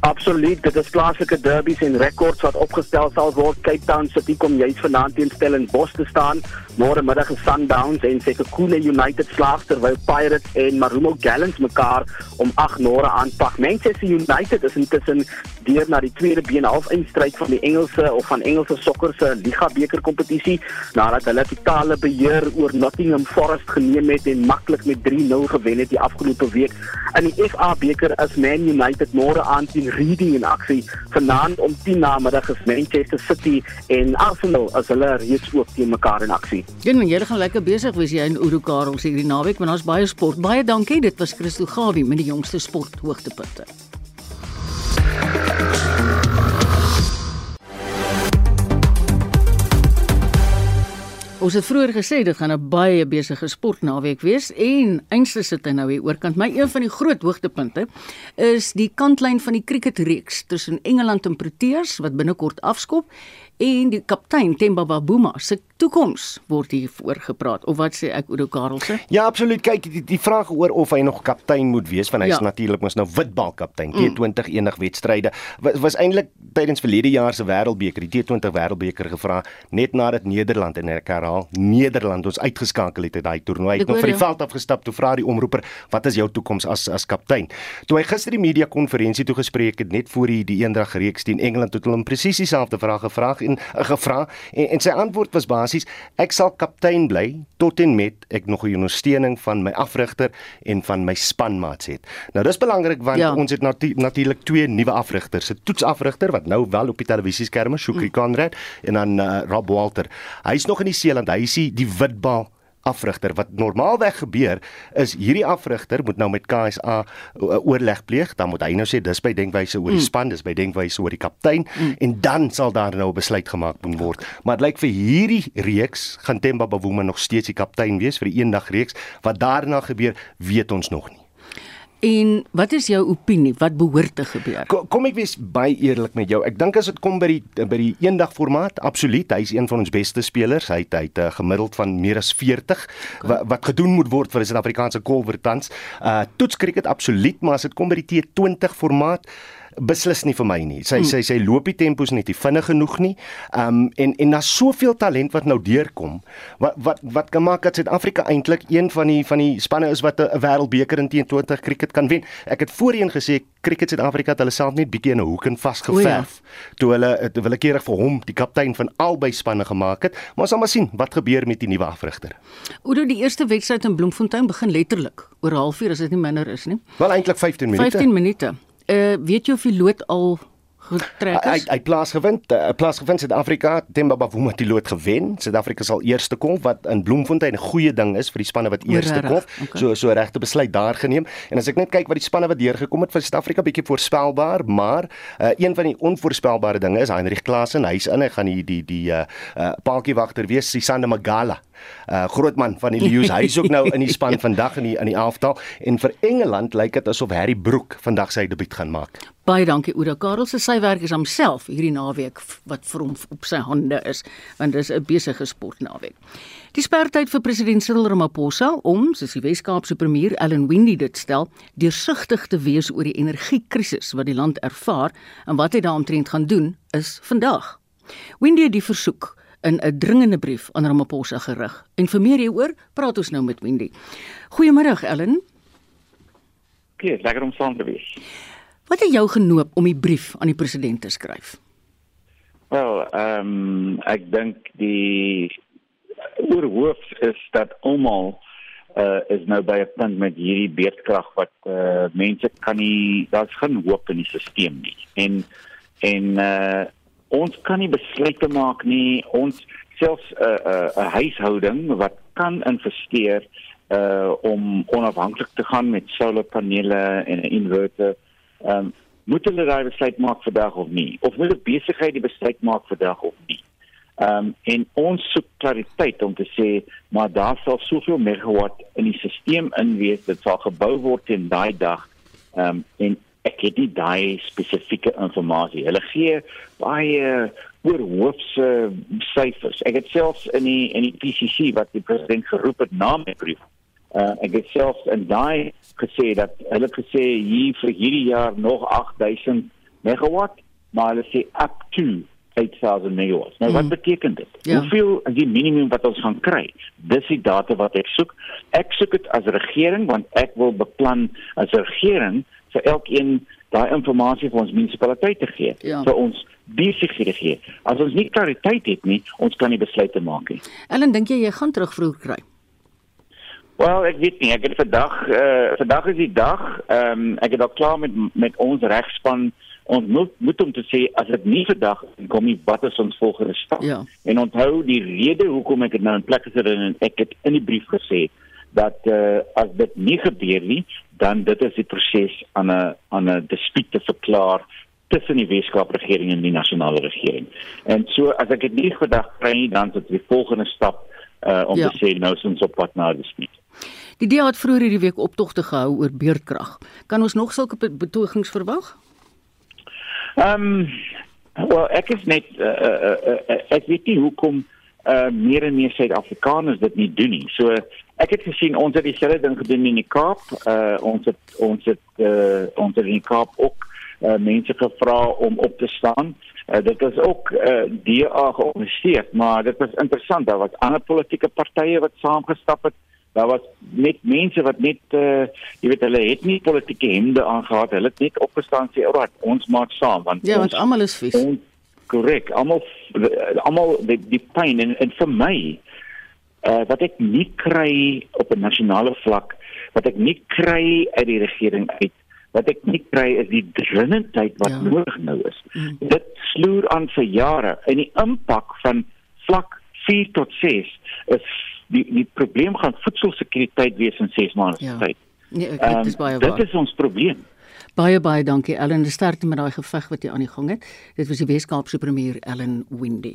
Absoluut, dit is plaaslike derbies en rekords wat opgestel sal word. Cape Town City kom juis vanaand teen Stellenbosch te staan. Môre middag is Sundowns en Sekhukhune United slaag terwyl Pirates en Marumo Gallants mekaar om 8 nore aanpak. Manchester United is intussen deur na die tweede been halfeindstryd van die Engelse of van Engelse sokker se Liga beker kompetisie nadat hulle totale beheer oor Nottingham Forest geneem het en maklik met 3-0 gewen het die afgelope week. In die FA beker is Man United môre aan teen Reading in aksie. Vanaand om 10 na middag is Manchester City en Arsenal as hulle reeds ook teen mekaar in aksie. Ja, men jy gaan lekker besig wees jy in Uru Karels hierdie naweek want daar's baie sport. Baie dankie. Dit was Christo Gawie met die jongste sport hoogtepunte. Ons het vroeër gesê dit gaan 'n baie besige sportnaweek wees en eintlik sit hy nou hier oorkant. My een van die groot hoogtepunte is die kantlyn van die cricketreeks tussen Engeland en Proteas wat binnekort afskop en die kaptein Themba Bavuma se toekoms word hier voorgepraat of wat sê ek Oudo Karelse? Ja, absoluut. Kyk, die, die vraag oor of hy nog kaptein moet wees van hy's ja. natuurlik mos nou witbal kaptein mm. T20 enig wedstryde was, was eintlik tydens verlede jaar se wêreldbeker, die T20 wêreldbeker gevra net nadat Nederland en ek herhaal Nederland ons uitgeskakel het uit daai toernooi. Hy het nog vir die veld afgestap toe vra die omroeper, "Wat is jou toekoms as as kaptein?" Toe hy gister die media konferensie toe gespreek het net voor die die eendag reeks teen Engeland het hulle hom presies dieselfde vraag gevra en uh, gevra en, en sy antwoord was basies ek sal kaptein bly tot en met ek nog 'n ondersteuning van my afrigter en van my spanmaats het. Nou dis belangrik want ja. ons het natu natuurlik twee nuwe afrigters, 'n toetsafrigter wat nou wel op die televisieskerme, Shukri mm. Conrad en dan uh, Rob Walter. Hy's nog in die Seeland, hy is die witbal afrigter. Wat normaalweg gebeur is hierdie afrigter moet nou met KSA uh, oorleg pleeg. Dan moet hy nou sê dis by denkwyse oor die mm. span dis by denkwyse oor die kaptein. Mm. en dan sal daar nou 'n besluit gemaak moet word. Maar dit lyk vir hierdie reeks gaan Themba Bavuma nog steeds die kaptein wees vir die eendag reeks. Wat daarna gebeur weet ons nog nie En wat is jou opinie? Wat behoort te gebeur? Kom, kom ek wees baie eerlik met jou. Ek dink as dit kom by die by die eendag formaat, absoluut, hy is een van ons beste spelers. Hy het hy het uh, gemiddeld van meer as 40 wat, wat gedoen moet word vir die Suid-Afrikaanse kolwertans. Uh toets cricket absoluut, maar as dit kom by die T20 formaat, beslis nie vir my nie. Sy hmm. sy sy loop die tempos net nie vinnig genoeg nie. Um en en daar's soveel talent wat nou deurkom. Wat wat wat kan maak dat Suid-Afrika eintlik een van die van die spanne is wat 'n wêreldbeker in T20 cricket kan wen. Ek het voorheen gesê cricket Suid-Afrika het hulle self net bietjie in 'n hoek en vasgeverf. Ja. Toe hulle het willekeerig vir hom die kaptein van albei spanne gemaak het. Maar ons sal maar sien wat gebeur met die nuwe afrigter. Oudo die eerste wedstryd in Bloemfontein begin letterlik oor 'n halfuur as dit nie minder is nie. Wel eintlik 15 minute. 15 minute uh, weet jy of die lood al getrek is? Hy hy plaas gewen, 'n uh, plaas gewen Suid-Afrika, Themba Bavuma het die lood gewen. Suid-Afrika sal eerste kom wat in Bloemfontein 'n goeie ding is vir die spanne wat eerste kom. Okay. So so regte besluit daar geneem. En as ek net kyk wat die spanne wat deurgekom het vir Suid-Afrika bietjie voorspelbaar, maar uh, een van die onvoorspelbare dinge is Heinrich Klaasen, hy's in, hy gaan die die die uh, uh, paaltjie wagter wees, Sisande Magala uh grootman van die Lions. Hy's ook nou in die span vandag in die in die elftal en vir Engeland lyk dit asof Harry Brook vandag sy debuut gaan maak. Baie dankie Oudo Karel se sy werk is homself hierdie naweek wat vir hom op sy hande is want dit is 'n besige sportnaweek. Die spertyd vir president Cyril Ramaphosa om, soos die Wes-Kaapse premier Ellen Wendy dit stel, deursigtig te wees oor die energiekrisis wat die land ervaar en wat hy daaromtrent gaan doen, is vandag. Wendy het die versoek in 'n dringende brief aan Ramaphosa gerig. En vir meer hieroor, praat ons nou met Wendy. Goeiemôre Ellen. Okay, lekker om saam te wees. Wat het jou genoop om die brief aan die president te skryf? Wel, ehm um, ek dink die oorhoof is dat almal uh is nou by 'n punt met hierdie beerdkrag wat uh mense kan nie daar's geen hoop in die stelsel nie. En en uh ons kan nie besluite maak nie. Ons selfs 'n uh, 'n uh, 'n huishouding wat kan investeer uh om onafhanklik te gaan met solarpanele en 'n inverter. Ehm um, moet hulle daai besluit maak vandag of nie? Of moet 'n besigheid die besluit maak vandag of nie? Ehm um, en ons soek klariteit om te sê maar daar sal soveel megawatt in die stelsel inwees dit sal gebou word in daai dag. Ehm um, en ek het nie daai spesifieke inligting. Hulle gee baie oorhoofse syfers. Ek het selfs in die in die PCC wat die president geroep het na my brief Uh, ek het selfs in daai gesê dat hulle gesê hier vir hierdie jaar nog 8000 megawatt, maar hulle sê up to 8000 megawatt. Nou wat beteken dit? Ja. Hoeveel is die minimum wat ons gaan kry? Dis die data wat ek soek. Ek soek dit as regering want ek wil beplan as regering vir elkeen daai inligting vir ons munisipaliteite gee. Ja. vir ons besighede gee. As ons nie klariteit het nie, ons kan nie besluite maak nie. Ellen, dink jy jy gaan terugvloer kry? Wel, ek weet nie, ek het vandag eh uh, vandag is die dag. Ehm um, ek het al klaar met met ons regspan ons moet moet om te sê as dit nie vandag kom nie, wat is ons volgende stap? Ja. En onthou die rede hoekom ek dit nou in plek gesit het en ek het in die brief gesê dat uh, as dit nie gebeur nie, dan dit is die proses aan 'n aan 'n dispuut te verklaar tussen die Weskaap regering en die nasionale regering. En so as ek dit nie vandag kry nie, dan is dit die volgende stap uh om ja. te sê nou is ons op pad na die dispuut. Die DA het vroeër hierdie week optogte gehou oor beurtkrag. Kan ons nog sulke betogings verwag? Ehm um, wel ek is net uh, uh, uh, ek weet nie hoekom uh meer en meer Suid-Afrikaners dit nie doen nie. So ek het gesien ons het dieselfde ding gedoen in die Kaap. Uh ons het ons het uh ons het in die Kaap ook uh mense gevra om op te staan. Uh, dit is ook uh, DA georganiseer, maar dit was interessant. Daar was ander politieke partye wat saamgestap het daar was net mense wat net uh, jy weet hulle het nie politieke hemde aangehad hulle het net opgestaan sê alraai ons maak saam want ja want almal is vies korrek almal almal die, die pyn en, en vir my uh, wat ek nie kry op 'n nasionale vlak wat ek nie kry uit die regering uit wat ek nie kry is die dringendheid wat ja. nodig nou is mm. dit sloer aan vir jare en die impak van vlak 4 tot 6 is die die probleem gaan voedselsekuriteit wees in 6 maande se ja. tyd. Nee, ek, dit is baie waar. Dit is ons probleem. Baie baie dankie Ellen, die sterkte met daai geveg wat jy aan die gang het. Dit was die Weskaapse premier Ellen Windy.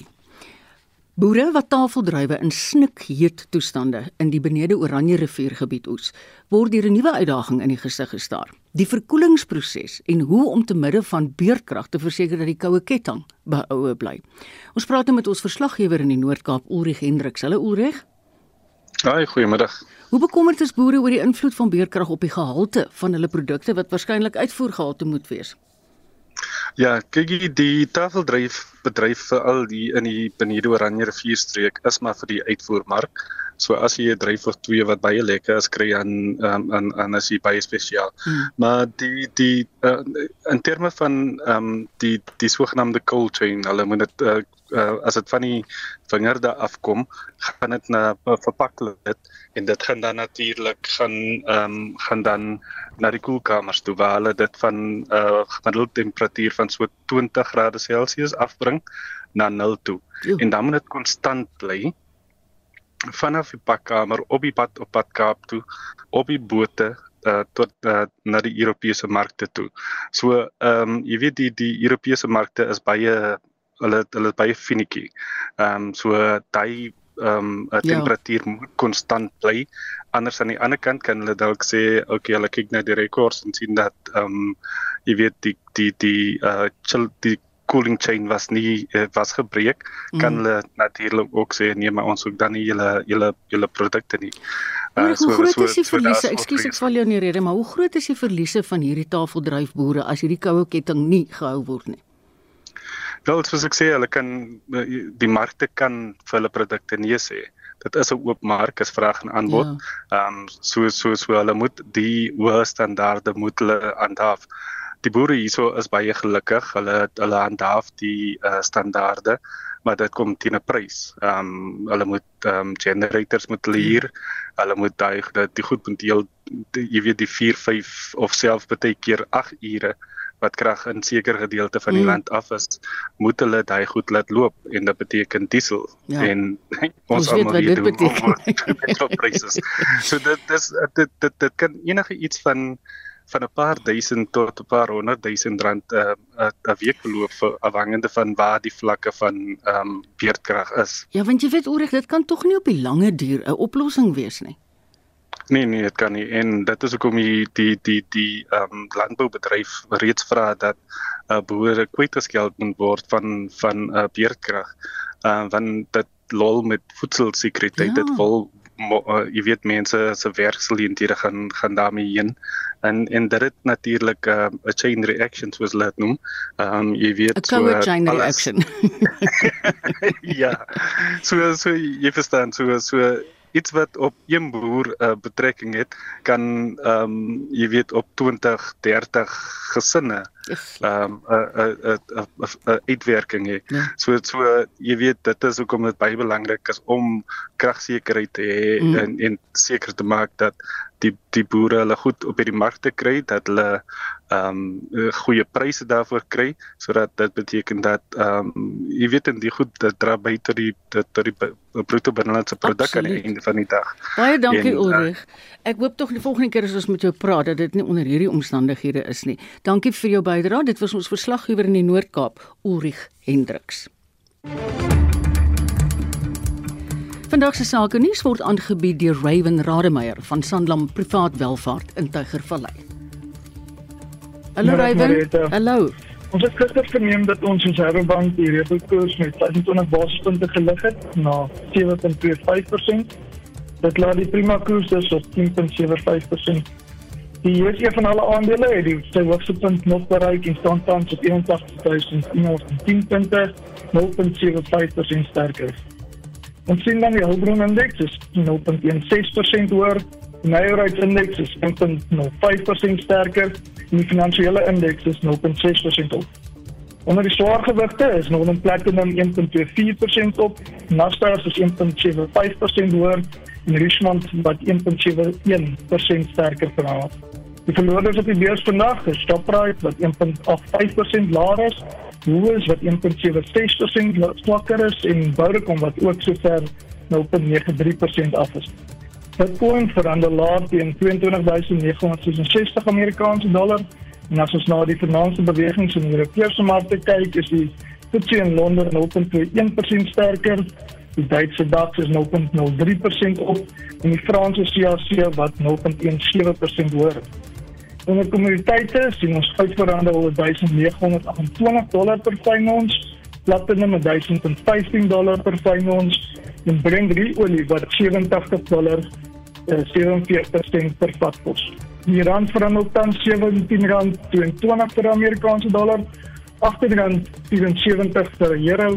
Boere wat tafeldruiwe in snikheet toestande in die Benede Oranje rivier gebied oes, word deur 'n nuwe uitdaging in die gesig gestaar. Die verkoelingsproses en hoe om te midde van beurtkrag te verseker dat die koue ketting behoue bly. Ons praat nou met ons verslaggewer in die Noord-Kaap, Ulrich Hendriks. Hallo Ulrich. Haai, goeiemiddag. Hoe bekommerd is boere oor die invloed van beerkrag op die gehalte van hulle produkte wat waarskynlik uitvoergehalte moet wees? Ja, kyk jy die tafeldryf bedryf vir al die in die Benede Oranje rivierstreek is maar vir die uitvoermark. So as jy 'n dryf of twee wat baie lekker is kry aan um, aan aan as jy baie spesiaal. Hmm. Maar die die uh, in terme van ehm um, die die sogenaamde cold chain, hulle moet dit uh, uh, as dit van die vingerde afkom, gaan dit na verpakking en dit gaan dan natuurlik gaan ehm um, gaan dan na die koelkamers toe waar hulle dit van 'n uh, gemiddelde temperatuur van so 20 grade Celsius afbring na 0 toe. Jo. En dan moet dit konstant bly vanaf die pakkamer op die pad op pad Kaap toe op die bote uh, tot uh, na die Europese markte toe. So ehm um, jy weet die die Europese markte is baie hulle hulle is baie finicky. Ehm um, so daai ehm um, temperatuur ja. moet konstant bly. Anders aan die ander kant kan hulle dalk sê, okay, hulle kyk na die rekords en sien dat ehm um, jy weet die die die uh chill die cooling chain was nie uh, was gebreek mm. kan hulle natuurlik ook sê nee maar ons hoek dan nie julle julle julle produkte nie. Uh, hoe so, groot so, is die verliese? Ekskuus ek val jou nie rede, maar hoe groot is die verliese van hierdie tafeldryfboere as hierdie koue ketting nie gehou word nie? Wel, soos ek sê, hulle kan die markte kan vir hulle produkte nee sê. Dit is 'n oop mark, is vraag en aanbod. Ja. Ehm ja. um, so so so hulle moet die hoë standaarde moet hulle handhaaf. Die boere hierso is baie gelukkig. Hulle hulle handhaaf die uh, standaarde, maar dit kom teen 'n prys. Ehm um, hulle moet ehm um, generators moet leer. Hmm. Hulle moet daai dat die goed moet deel jy weet die 4, 5 of selfs baie keer 8 ure wat krag in sekere gedeelte van die mm. land af is, moet hulle daai goed laat loop en dit beteken diesel ja. en ons almal weet dit beteken pryse. So dit dis dit dit dit kan enige iets van van 'n paar duisend tot 'n paar honderd duisend rand 'n uh, 'n uh, week beloop vir afhangende van waar die vlakke van ehm um, beerdkrag is. Ja, want jy weet oorig dit kan tog nie op die lange duur 'n oplossing wees nie. Nee nee, dit kan nie. En dit is hoekom die die die die ehm um, landboubedryf reeds vra dat uh, boere kwytgeskeld moet word van van uh, beerdkrag. Ehm uh, want dit lol met voedselsekuriteit ja. dit wil uh, jy weet mense se werksgeleenthede gaan gaan daarmee heen en en dit het natuurlik 'n uh, 'n chain reaction soos hulle dit noem. Ehm um, jy weet 'n so chain alles. reaction. ja. So so jy verstaan so so iets wat op een boer uh, betrekking het kan ehm um, jy weet op 20 30 gesinne ehm um, 'n 'n 'n 'n uitwerking hê. Ja. So so jy weet dit is hoekom dit baie belangrik is om kragsekerheid te hê mm. en en seker te maak dat die die boere hulle goed op hierdie markte kry dat hulle ehm um, goeie pryse daarvoor kry sodat dit beteken dat ehm um, jy weet en die goed dit dra by tot die tot die bruto binnelandse produk aan die einde van die dag. Baie dankie en, uh, Ulrich. Ek hoop tog die volgende keer as ons met jou praat dat dit nie onder hierdie omstandighede is nie. Dankie vir jou bydrae. Dit was ons verslaggewer in die Noord-Kaap, Ulrich Hendriks. Vandag se sake nuus word aangebied deur Raven Rademeier van Sanlam Privaat Welvaart in Tygervallei. Hallo Raven. Hallo. Ons het gister verneem dat ons Reservebank die repo-koers met 25 basispunte gelig het na 7.25%. Dit laat die prima koers dus op 10.75%. Die eerste van alle aandele het die sy hoogste punt nog bereik en staan tans op 81110 punte, 0.75% sterker. Ons sien dan die Hulbron indeks is 0.16% hoër Die nywerheidsindeks is 1.05% sterker en die finansiële indeks is 0.6% op. Onder die swaargewigte is Northern Platinum 1.24% op, Naspers is 1.75% hoër en Richmond wat 1.71% sterker verhaal. Die verloorders op die beurs vandag is Shoprite wat 1.85% laer is, Woolworths wat 1.76% swakker is en Vodacom wat ook sover 0.93% af is. Bitcoin verander laer teen 22966 Amerikaanse dollar. En as ons na die finansiële bewegings in die Europese markte kyk, is die FTSE in Londen 0.1% sterker. Die Duitse DAX is 0.03% op en die Franse CAC wat 0.17% hoër. In die kommoditeite sien ons goud verander op 1928 dollar per fyn ons, platinum 1015 dollar per fyn ons en Brent olie wat 87 dollar uh, 47 sent per vat kos. Die rand verhandel tans R17.22 per Amerikaanse dollar, R18.74 per euro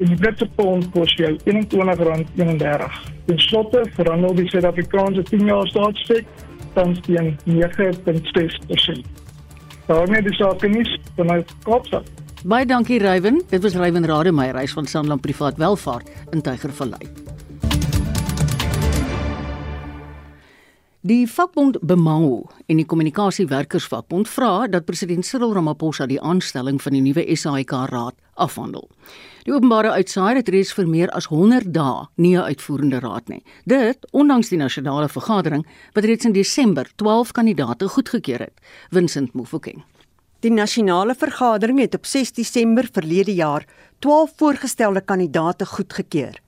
en die Britse pond kos jou R21.31. Ten slotte verhandel die Suid-Afrikaanse 10-jaar staatstek tans teen 9.6%. Daarmee dis ook nie vanuit Kaapstad. Baie dankie Rywen. Dit was Rywen Rademeier, hy is van Sanlam Privaat Welvaart in Tygervallei. Die vakbond Bemao en die kommunikasiewerkersvakbond vra dat president Cyril Ramaphosa die aanstelling van die nuwe SAIK raad afhandel. Die openbare uitsaai het reeds vir meer as 100 dae nie 'n uitvoerende raad nie. Dit ondanks die nasionale vergadering wat reeds in Desember 12 kandidaate goedgekeur het. Vincent Mufokeng. Die nasionale vergadering het op 6 Desember verlede jaar 12 voorgestelde kandidaate goedgekeur.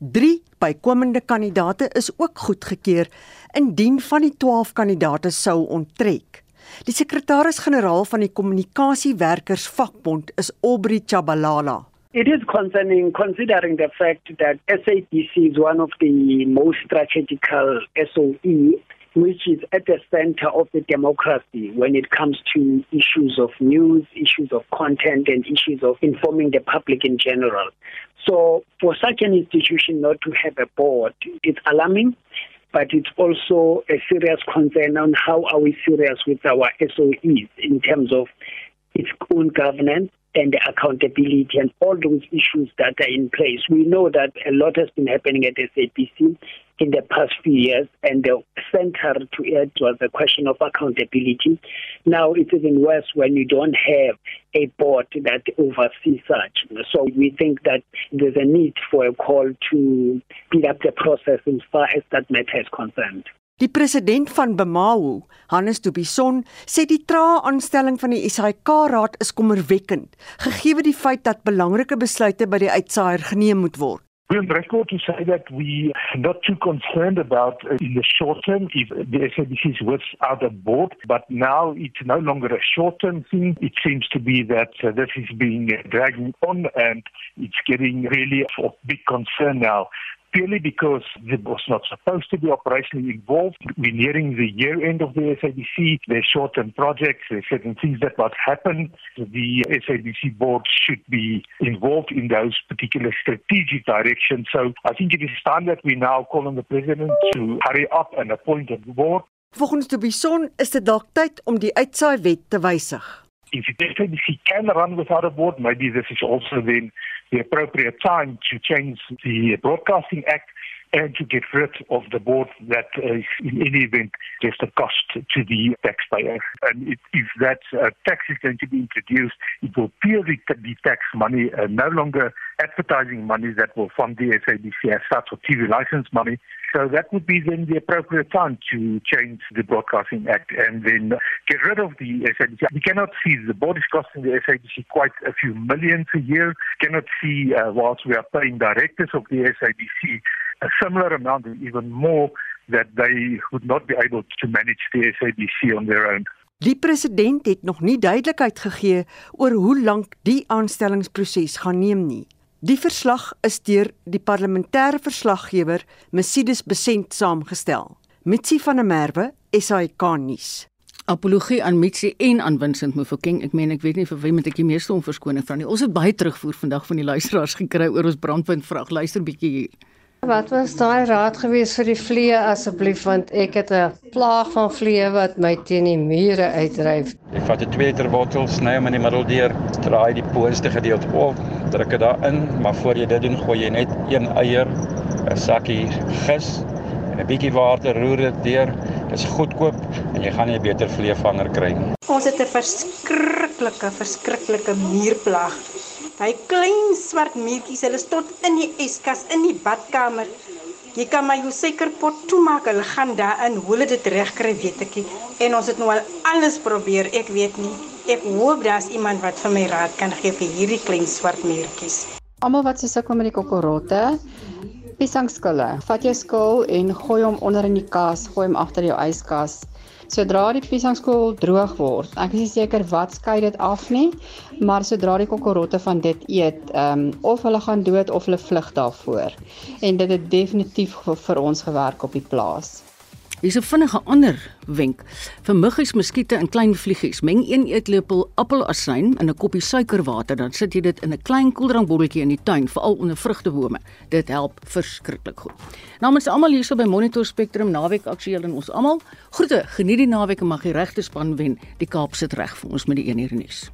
3 bykomende kandidaate is ook goedgekeur indien van die 12 kandidaate sou onttrek. Die sekretaris-generaal van die kommunikasiewerkers vakbond is Aubrey Chabalala. It is concerning considering the fact that SAPC is one of the most strategical SOE which is at the center of the democracy when it comes to issues of news, issues of content, and issues of informing the public in general. So, for such an institution not to have a board, it's alarming, but it's also a serious concern on how are we serious with our SOEs in terms of its own governance and the accountability and all those issues that are in place. We know that a lot has been happening at SAPC in the past few years, and the center to it was the question of accountability. Now it's even worse when you don't have a board that oversees such. So we think that there's a need for a call to speed up the process as far as that matter is concerned. Die president van Bemahu, Hannes Dubison, sê die trae aanstelling van die SAIK-raad is kommerwekkend, gegee die feit dat belangrike besluite by die uitsaaier geneem moet word. We're on record to say that we are not too concerned about uh, in the short term if the SABC is without a board, but now it's no longer a short term thing. It seems to be that uh, this is being dragging on and it's getting really of big concern now purely because it was not supposed to be operationally involved. We're nearing the year end of the SABC. There's short-term projects. There's certain things that must happen. The SABC board should be involved in those particular strategic directions. So I think it is time that we now call on the president to hurry up and appoint a board. Volgens die Bison is dit dalk tyd om die uitsaai wet te wysig. If the SABC can run without a board, maybe this is also then the appropriate time to change the Broadcasting Act and to get rid of the board that is in any event just a cost to the taxpayer. And it, if that uh, tax is going to be introduced, it will purely be tax money, uh, no longer advertising money that will fund the SABC as such or TV license money. So that would be then the appropriate time to change the Broadcasting Act and then get rid of the SABC. We cannot see the board is costing the SABC quite a few millions a year. We Cannot see uh, whilst we are paying directors of the SABC a similar amount or even more that they would not be able to manage the SABC on their own. Die president het nog nie duidelikheid gegee oor hoe lank die aanstellingsproses gaan neem nie. Die verslag is deur die parlementêre verslaggewer Mesidus Besent saamgestel. Mitsi van der Merwe, SAK nuus. Apologie aan Mitsi en aan Vincent Mofokeng. Ek meen ek weet nie vir wie moet ek die meeste om verskoning vra nie. Ons het baie terugvoer vandag van die luisteraars gekry oor ons brandpunt vraag. Luister bietjie hier. Wat was daai raad gewees vir die vliee asseblief want ek het 'n plaag van vliee wat my teen die mure uitdryf. Ek vat 'n 2 liter bottel, sny hom in die middel deur, draai die boonste gedeelte op, druk dit daarin, maar voor jy dit doen, gooi jy net een eier, 'n sakkie gis en 'n bietjie water, roer dit deur. Dit is goedkoop en jy gaan nie 'n beter vleevanger kry nie. Ons het 'n verskriklike, verskriklike muurplaag Hy klein swart muurtjies, hulle tot in die yskas in die badkamer. Jy kan maar jou suikerpot toemaak, hulle gaan daarin, hoe dit reg kry, weet ek nie. En ons het nou al alles probeer, ek weet nie. Ek hoop daar's iemand wat vir my raad kan gee vir hierdie klein swart muurtjies. Almal wat se sukkel met die kokorotte, piesangskille. Vat jou skil en gooi hom onder in die kas, gooi hom agter jou yskas sodra die piesangskool droog word. Ek is nie seker wat skei dit af nie, maar sodra die kokkerotte van dit eet, ehm um, of hulle gaan dood of hulle vlug daarvoor. En dit het definitief vir ons gewerk op die plaas. Hier's 'n vinnige ander wenk. Vir muggies, muskiete en klein vliegies, meng 1 eetlepel appelasyn in 'n koppie suikerwater, dan sit jy dit in 'n klein koeldrankbotteltjie in die tuin, veral onder vrugtebome. Dit help verskriklik goed. Namens almal hierso by Monitor Spectrum naweek aktueel en ons almal, groete, geniet die naweek en mag die regte span wen. Die Kaap sit reg vir ons met die 1 uur nuus.